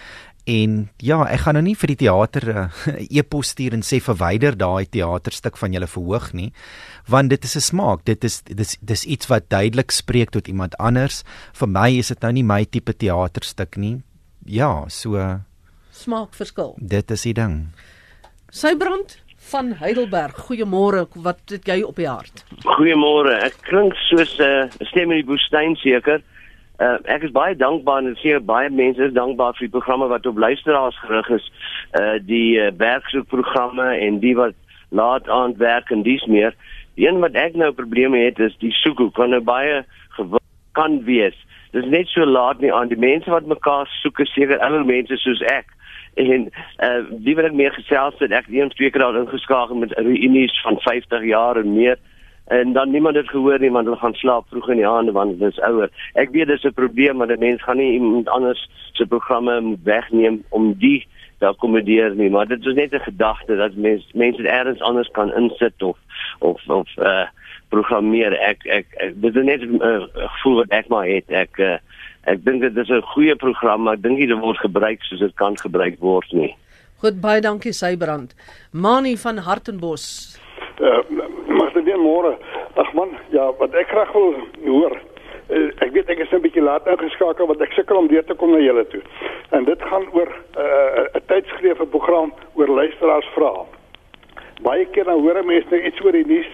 En ja, ek gaan nou nie vir die teater 'n uh, e-pos stuur en sê verwyder daai teaterstuk van julle verhoog nie, want dit is 'n smaak. Dit is dis dis iets wat duidelik spreek tot iemand anders. Vir my is dit nou nie my tipe teaterstuk nie. Ja, so smaak verskil. Dit is die ding. Sybrand van Heidelberg. Goeiemôre. Wat het jy op die hart? Goeiemôre. Ek klink soos 'n uh, stem in die woestyn seker. Uh, ek is baie dankbaar en seker baie mense is dankbaar vir die programme wat op luisteraars gerig is. Uh die uh, werksoekprogramme en die wat laat aand werk en dis meer. Die een wat ek nou probleme het is die soek kan nou baie kan wees. Dis net so laat nie aan die mense wat mekaar soek seker ander mense soos ek en eh uh, die wil ek meer gesels het. Ek een twee keer al ingeskakel met reunies van 50 jaar en meer. En dan niemand het gehoor nie want hulle gaan slaap vroeg in die aand want dit is ouer. Ek weet dis 'n probleem maar 'n mens gaan nie iemand anders se programme wegneem om die te akkommodeer nie. Maar dit is net 'n gedagte dat mense mense elders anders kan insit of of of eh uh, programmeer. Ek ek, ek dit is net 'n uh, gevoel wat ek maar het. Ek uh, ek dink dit is 'n goeie program, maar ek dink dit word gebruik soos dit kan gebruik word nie. Goed baie dankie Sybrand. Mani van Hartenbos. Uh, maar dit weer môre. Ag man, ja, wat ek graag wil hoor. Uh, ek weet ek is 'n bietjie laat ingeskakel want ek sukkel om deur te kom na julle toe. En dit gaan oor uh, 'n tydskrif 'n program oor luisteraars vra. Baie keer dan hoor mense nou iets oor die nuus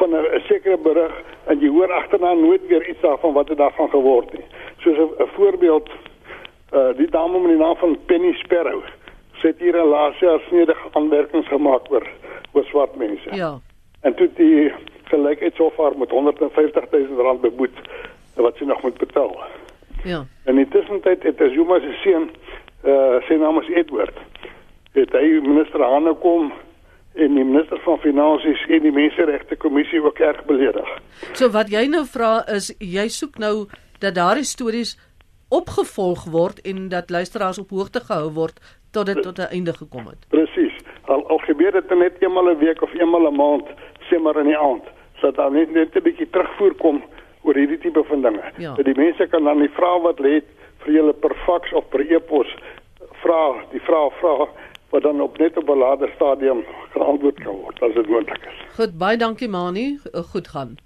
van 'n sekere berig en jy hoor agterna nooit weer iets daarvan wat het daarvan geword nie soos 'n voorbeeld uh die dame met die naam van Penny Sparrow sit hier 'n laas jaar snedige aanmerkings gemaak oor oor swart mense. Ja. En toe die gelykheid so ver met 150 000 rand beboet wat sy nog moet betaal. Ja. En intussen het Zuma se seun uh sy naam is Edward. Het hy minister Hanne kom en die minister van finansies en die menseregte kommissie ook erg beledig. So wat jy nou vra is jy soek nou dat daardie stories opgevolg word en dat luisteraars op hoogte gehou word tot dit tot 'n einde gekom het. Presies. Al al gebeur dit net eenmal 'n week of eenmal 'n maand, sê maar in die aand, sodat daar net net 'n bietjie terugvoer kom oor hierdie tipe van dinge. Ja. Dat die mense kan dan die vrae wat lê vir julle per fax of per e-pos vra, die vrae vra wat dan op net 'n later stadium geantwoord kan word as dit moontlik is. Goed, baie dankie Mani, goed gaan.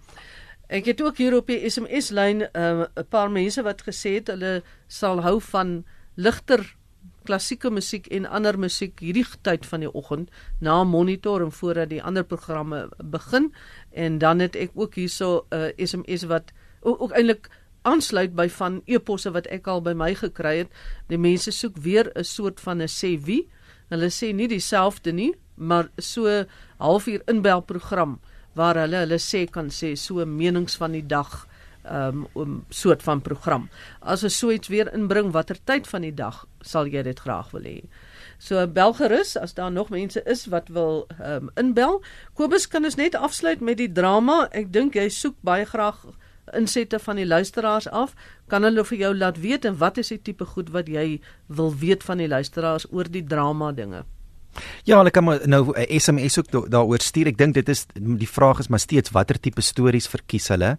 Ek het ook hier op die SMS lyn 'n uh, paar mense wat gesê het hulle sal hou van ligter klassieke musiek en ander musiek hierdie tyd van die oggend na monitor en voordat die ander programme begin en dan het ek ook hierso 'n uh, SMS wat ook, ook eintlik aansluit by van eposse wat ek al by my gekry het. Die mense soek weer 'n soort van 'n sê wie. Hulle sê nie dieselfde nie, maar so halfuur inbel program waar hulle hulle sê kan sê so menings van die dag um om soort van program. As ons so iets weer inbring watter tyd van die dag sal jy dit graag wil hê. So belgerus as daar nog mense is wat wil um inbel. Kobus kan ons net afsluit met die drama. Ek dink jy soek baie graag insette van die luisteraars af. Kan hulle vir jou laat weet en wat is die tipe goed wat jy wil weet van die luisteraars oor die drama dinge? Ja, hulle kan nou 'n SMS ook daaroor stuur. Ek dink dit is die vraag is maar steeds watter tipe stories verkies hulle.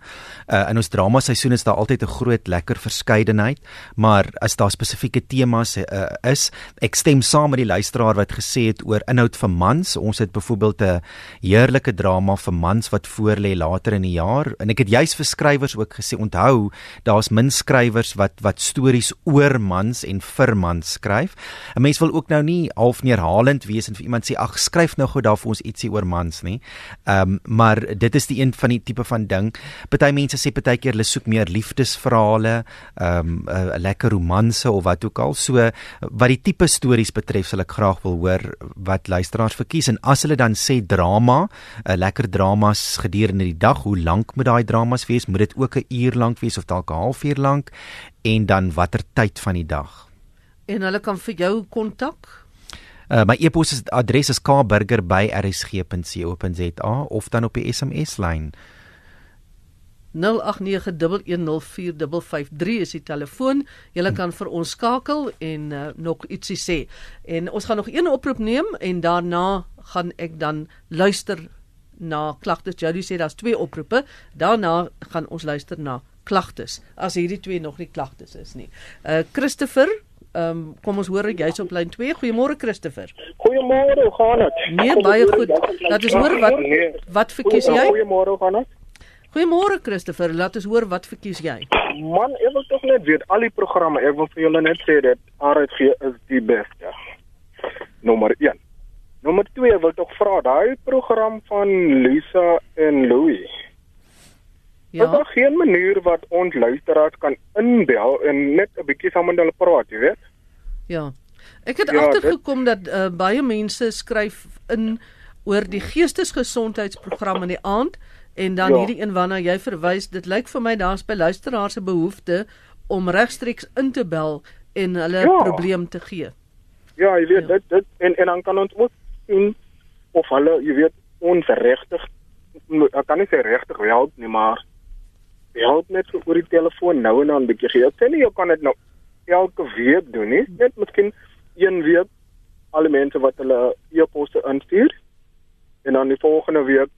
Uh in ons drama seisoen is daar altyd 'n groot lekker verskeidenheid, maar as daar spesifieke temas uh, is, ek stem saam met die luisteraar wat gesê het oor inhoud vir mans. Ons het byvoorbeeld 'n heerlike drama vir mans wat voorlê later in die jaar en ek het juis vir skrywers ook gesê onthou, daar's min skrywers wat wat stories oor mans en vir mans skryf. 'n Mens wil ook nou nie half neerhalend wees en vir iemand sê ag skryf nou gou daar vir ons ietsie oor mans nie. Ehm um, maar dit is die een van die tipe van ding. Party mense sê partykeer hulle soek meer liefdesverhale, ehm um, 'n uh, lekker romanse of wat ook al. So wat die tipe stories betref, sal ek graag wil hoor wat luisteraars verkies en as hulle dan sê drama, 'n uh, lekker dramas gedurende die dag, hoe lank moet daai dramas wees? Moet dit ook 'n uur lank wees of dalk 'n halfuur lank? En dan watter tyd van die dag? En hulle kan vir jou kontak Uh, my e-pos adres is kburger@rsg.co.za of dan op die SMS lyn 0891104553 is die telefoon. Jy kan vir ons skakel en uh, nog ietsie sê. En ons gaan nog een oproep neem en daarna gaan ek dan luister na klagtes. Jody sê daar's twee oproepe. Daarna gaan ons luister na klagtes as hierdie twee nog nie klagtes is nie. Uh Christopher Ehm um, kom ons hoor jy's op lyn 2. Goeiemôre Christopher. Goeiemôre, hoe gaan dit? Nee, baie goed. Laat ons hoor wat wat verkies jy? Goeiemôre, hoe gaan dit? Goeiemôre Christopher, laat ons hoor wat verkies jy? Man, ek wil tog net weet al die programme, ek wil vir julle net sê dat RSG is die beste. Nommer 1. Nommer 2 wil tog vra daai program van Lisa en Louis. Ja. Is daar geen manier wat ons luisteraars kan inbel en net 'n bietjie saam met hulle praat, jy weet? Ja. Ek het ja, agtergekom dit... dat uh, baie mense skryf in oor die geestesgesondheidsprogram in die aand en dan ja. hierdie een waarna jy verwys, dit lyk vir my daar's by luisteraars se behoefte om regstreeks in te bel en hulle ja. probleem te gee. Ja, jy weet ja. dit dit en en dan kan ons ook sien of hulle, jy weet, ons regtig ek kan nie sê regtig help nie, maar help net so oor die telefoon nou en dan 'n bietjie gee. Ek sê nie jy kan dit nou elke week doen nie. Net miskien een week alle mense wat hulle e-posse instuur en dan die volgende week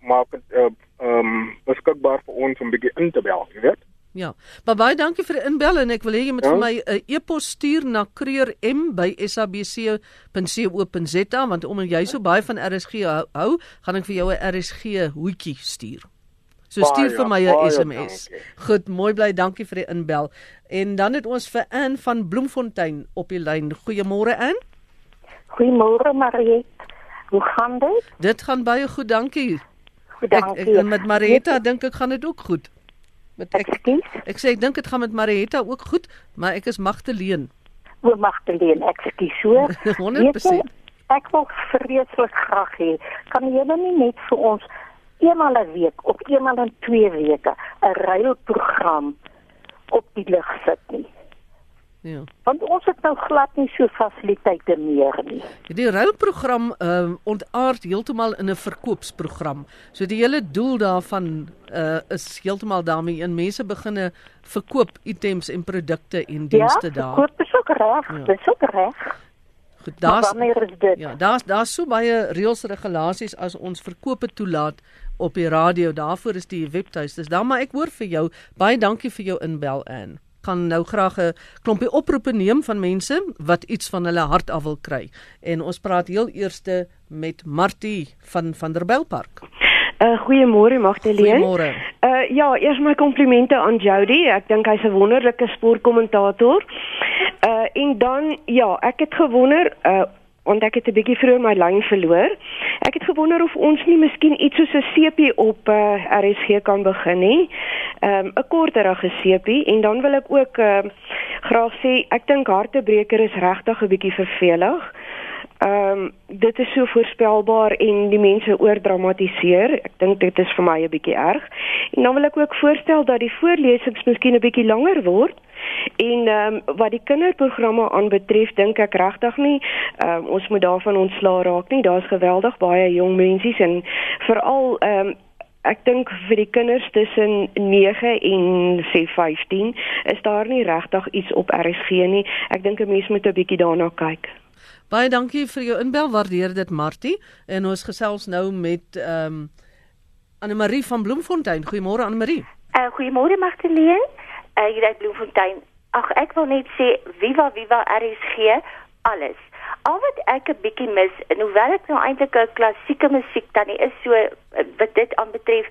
maak dit uh, um beskikbaar vir ons om bietjie in te bel, jy weet. Ja. Maar baie dankie vir die inbel en ek wil hê jy moet ja? vir my 'n uh, e-pos stuur na kreurm@sabc.co.za want omdat jy so baie van RSG hou, gaan ek vir jou 'n RSG hoedjie stuur. So stuur vir my 'n SMS. Dankie. Goed, mooi bly, dankie vir die inbel. En dan het ons vir Ann van Bloemfontein op die lyn. Goeiemôre Ann. Goeiemôre Mariet. Hoe gaan dit? Dit gaan baie goed, dankie. Goed, dankie. Ek, ek met Marietta dink ek gaan dit ook goed. Met ek ek, ek sê ek dink dit gaan met Marietta ook goed, maar ek is Magteleen. O Magteleen, ek skies so. 100%. Ek wil vreeslik graag hê kan jy nie net vir ons eenmal 'n week of eenmal in twee weke 'n ruilprogram op die lig sit nie. Ja. Want ons het nou glad nie so fasiliteite meer nie. Die ruilprogram ehm uh, ontaard heeltemal in 'n verkoopsprogram. So die hele doel daarvan uh is heeltemal daarmee in mense beginne verkoop items en produkte en dienste ja, daar. Ja, dit is ook reg. Ja. Dit is ook reg. Goed, daar's Ja, daar's daar's so baie reëls regulasies as ons verkope toelaat op die radio. Daarvoor is die webtuiste. Dan maar ek hoor vir jou. Baie dankie vir jou inbel in. Kan nou graag 'n klompie oproepe neem van mense wat iets van hulle hart af wil kry. En ons praat heel eerste met Martie van Vanderbijlpark. Uh goeiemôre Magdalene. Goeiemôre. Uh ja, eers my komplimente aan Jody. Ek dink hy's 'n wonderlike sportkommentator. Uh en dan ja, ek het gewonder uh want ek het 'n bietjie vroeër my lyn verloor. Ek het gewonder of ons nie miskien iets soos 'n CP op uh, eh, RSG kan begin nie. Ehm um, 'n korterige CP en dan wil ek ook uh, graag sê ek dink hartebreker is regtig 'n bietjie vervelig. Ehm um, dit is so voorspelbaar en die mense oordramatiseer. Ek dink dit is vir my 'n bietjie erg. En dan wil ek ook voorstel dat die voorlesings miskien 'n bietjie langer word. En ehm um, wat die kinderprogramme aanbetref, dink ek regtig nie ehm um, ons moet daarvan ontslaa raak nie. Daar's geweldig baie jong mensies en veral ehm um, Ek dink vir die kinders tussen 9 en sê 15 is daar nie regtig iets op RSG nie. Ek dink 'n mens moet 'n bietjie daarna kyk. Baie dankie vir jou inbel, waardeer dit Martie. En ons gesels nou met ehm um, Anne Marie van Bloemfontein. Goeiemôre Anne Marie. Uh, Goeiemôre Magdalene. Uh, hier uit Bloemfontein. Ag ek wil net sê Viva Viva RSG alles. Al wat ek 'n bietjie mis, en hoewel ek nou eintlik 'n klassieke musiek tannie is, so eh, wat dit aanbetref,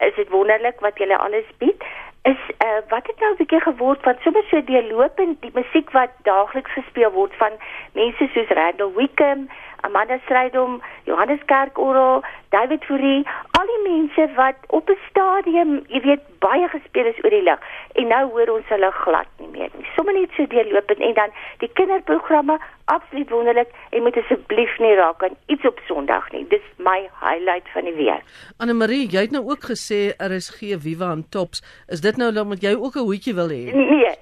is dit wonderlik wat julle alles bied is uh, wat het nou 'n bietjie geword van sommer so deurlopend die musiek wat daagliks gespeel word van mense soos Randall Wickham, Amanda Strydom, Johannes Kerkorrel, David Fourie, al die mense wat op 'n stadium, jy weet, baie gespeel is oor die lig en nou hoor ons hulle glad nie meer nie. Sommige net so deurlopend en dan die kinderprogramme absoluut wonderlik en moet asseblief nie raak aan iets op Sondag nie. Dis my highlight van die week. Anne Marie, jy het nou ook gesê er is gee Viva en Tops. Is dit nou omdat jy ook 'n hoedjie wil hê? Nee,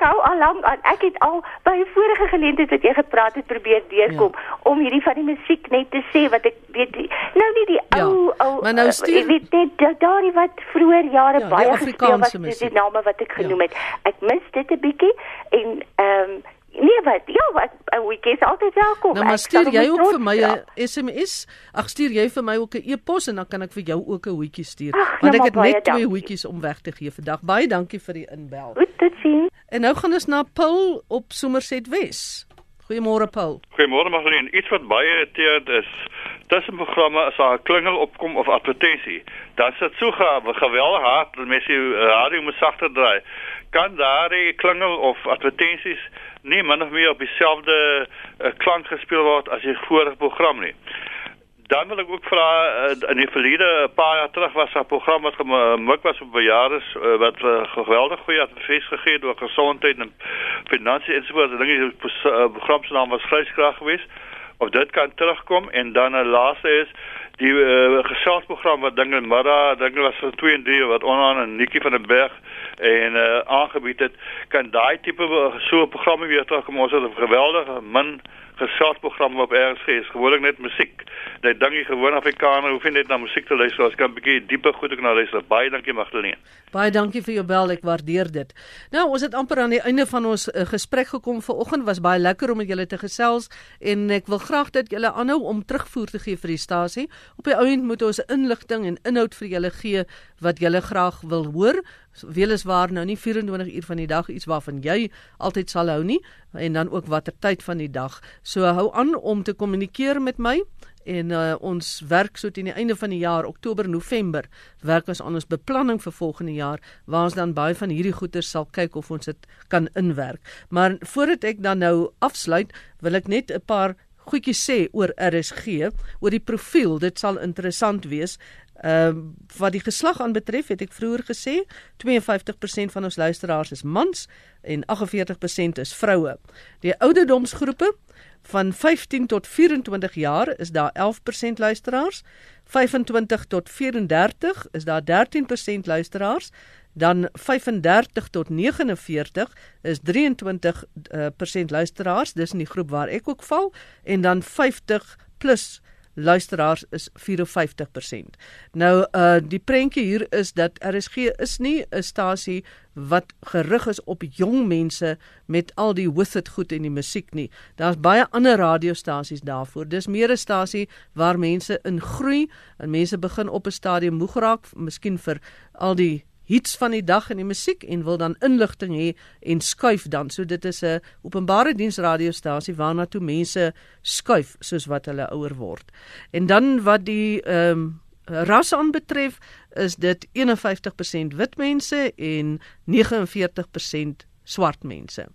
ek hou al lank aan. Ek het al by 'n vorige geleentheid wat jy gepraat het probeer deurkom ja. om hierdie van die musiek net te sê wat ek weet nou nie die ja. ou ou maar nou stuur... weet net daardie wat vroeër jare ja, baie gespeel wat die name wat ek genoem ja. het. Ek mis dit 'n bietjie en ehm um, Nee, wat? Ja, wat? 'n Weekie is altyd welkom. Nou, maar stuur jy ook vir my 'n SMS? Ag, stuur jy vir my ook 'n e-pos en dan kan ek vir jou ook 'n weekie stuur. Ach, Want ek het net twee weekies om weg te gee vandag. Baie dankie vir die inbel. Goed sien. En nou gaan ons na Paul op Somerset Wes. Goeiemôre Paul. Goeiemôre Magdalene. Iets wat baie irriteerd is, tussen programme as daar 'n klingel opkom of advertensie, dan sit so geweldig hard, mense radio moet sagter draai. Kan daar 'n klingel of advertensies nie min of meer op dieselfde uh, klank gespeel word as die vorige program nie. Dan wil ek ook vra uh, in die verlede paar jaar terug was 'n program wat gemik was op bejaardes uh, wat uh, geweldig goeie advies gegee het oor gesondheid en finansies en so voort. Dinge die program se naam was Vleiskrag geweest. Of dit kan terugkom en dan 'n laaste is die uh, geselsprogram wat dinge middag dinge was vir 2 en 3 wat onaan en Nikki van der Berg en uh, aangebied het kan daai tipe so programme weer terugkom. Ons het 'n geweldige min geselsprogram op RSG is gewoonlik net musiek net dankie gewoon Afrikaner hoef nie net na musiek te luister. As kan 'n bietjie dieper goed ek na luister. Baie dankie Magdalene. Baie dankie vir jou bel. Ek waardeer dit. Nou ons het amper aan die einde van ons uh, gesprek gekom. Vanoggend was baie lekker om met julle te gesels en ek wil graag dat julle aanhou om terugvoer te gee vir die stasie. Op die ouend moet ons inligting en inhoud vir julle gee wat julle graag wil hoor weliswaar nou nie 24 uur van die dag iets waarvan jy altyd sal hou nie en dan ook watter tyd van die dag. So hou aan om te kommunikeer met my en uh, ons werk so teen die einde van die jaar Oktober November werk ons aan ons beplanning vir volgende jaar waar ons dan baie van hierdie goeder sal kyk of ons dit kan inwerk. Maar voordat ek dan nou afsluit, wil ek net 'n paar goedjies sê oor RSG, oor die profiel. Dit sal interessant wees. Ehm uh, wat die geslag aanbetref, het ek vroeër gesê, 52% van ons luisteraars is mans en 48% is vroue. Die ouderdomsgroepe van 15 tot 24 jaar is daar 11% luisteraars, 25 tot 34 is daar 13% luisteraars, dan 35 tot 49 is 23% uh, luisteraars, dis in die groep waar ek ook val en dan 50 plus luisteraars is 54%. Nou uh die prentjie hier is dat RSG is nie 'n stasie wat gerig is op jong mense met al die with it goed en die musiek nie. Daar's baie ander radiostasies daarvoor. Dis meer 'n stasie waar mense in groei en mense begin op 'n stadium moeg raak, miskien vir al die hits van die dag in die musiek en wil dan inligting hê en skuif dan. So dit is 'n openbare diens radiostasie waarna toe mense skuif soos wat hulle ouer word. En dan wat die ehm um, ras aanbetref is dit 51% wit mense en 49% swart mense.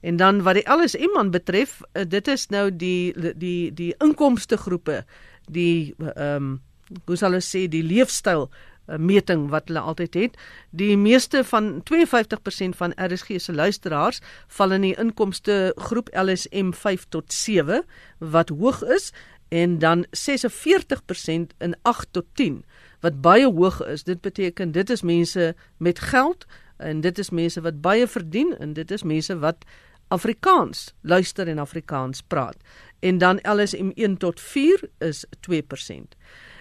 En dan wat die LSM aan betref, eh, dit is nou die die die inkomste groepe, die ehm um, hoe sal ons sê die leefstyl meting wat hulle altyd het. Die meeste van 52% van RSG se luisteraars val in die inkomste groep LSM 5 tot 7 wat hoog is en dan 46% in 8 tot 10 wat baie hoog is. Dit beteken dit is mense met geld en dit is mense wat baie verdien en dit is mense wat Afrikaans luister en Afrikaans praat. En dan LSM 1 tot 4 is 2%.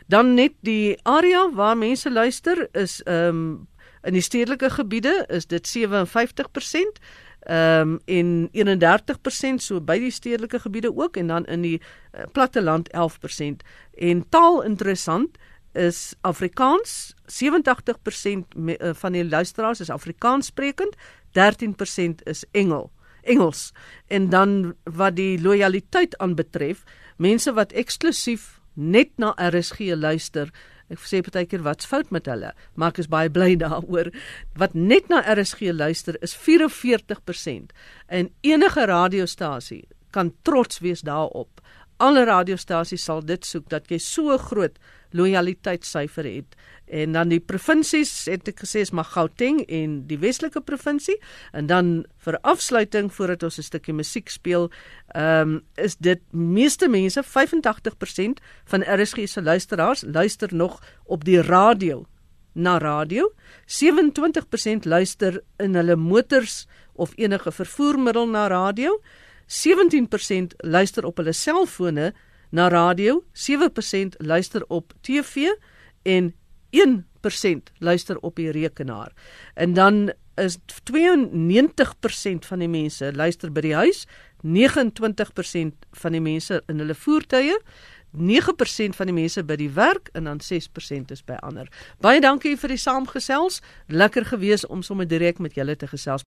Dan net die area waar mense luister is ehm um, in die stedelike gebiede is dit 57%. Ehm um, in 31% so by die stedelike gebiede ook en dan in die uh, platteland 11% en taal interessant is Afrikaans 87% me, uh, van die luisteraars is Afrikaans sprekend 13% is Engel Engels en dan wat die lojaliteit aanbetref mense wat eksklusief net na RSG luister. Ek sê partykeer wat's fout met hulle, maar ek is baie bly daaroor. Wat net na RSG luister is 44% en enige radiostasie kan trots wees daarop. Alle radiostasies sal dit soek dat jy so groot lojaliteitssyfer het en dan die provinsies het ek gesê is maar Gauteng en die Weselike provinsie en dan vir afsluiting voordat ons 'n stukkie musiek speel, ehm um, is dit meeste mense 85% van RSG se luisteraars luister nog op die radio na radio. 27% luister in hulle motors of enige vervoermiddel na radio. 17% luister op hulle selfone na radio, 7% luister op TV en 1% luister op die rekenaar. En dan is 92% van die mense luister by die huis, 29% van die mense in hulle voertuie, 9% van die mense by die werk en dan 6% is by ander. Baie dankie vir die saamgesels. Lekker gewees om sommer direk met julle te gesels.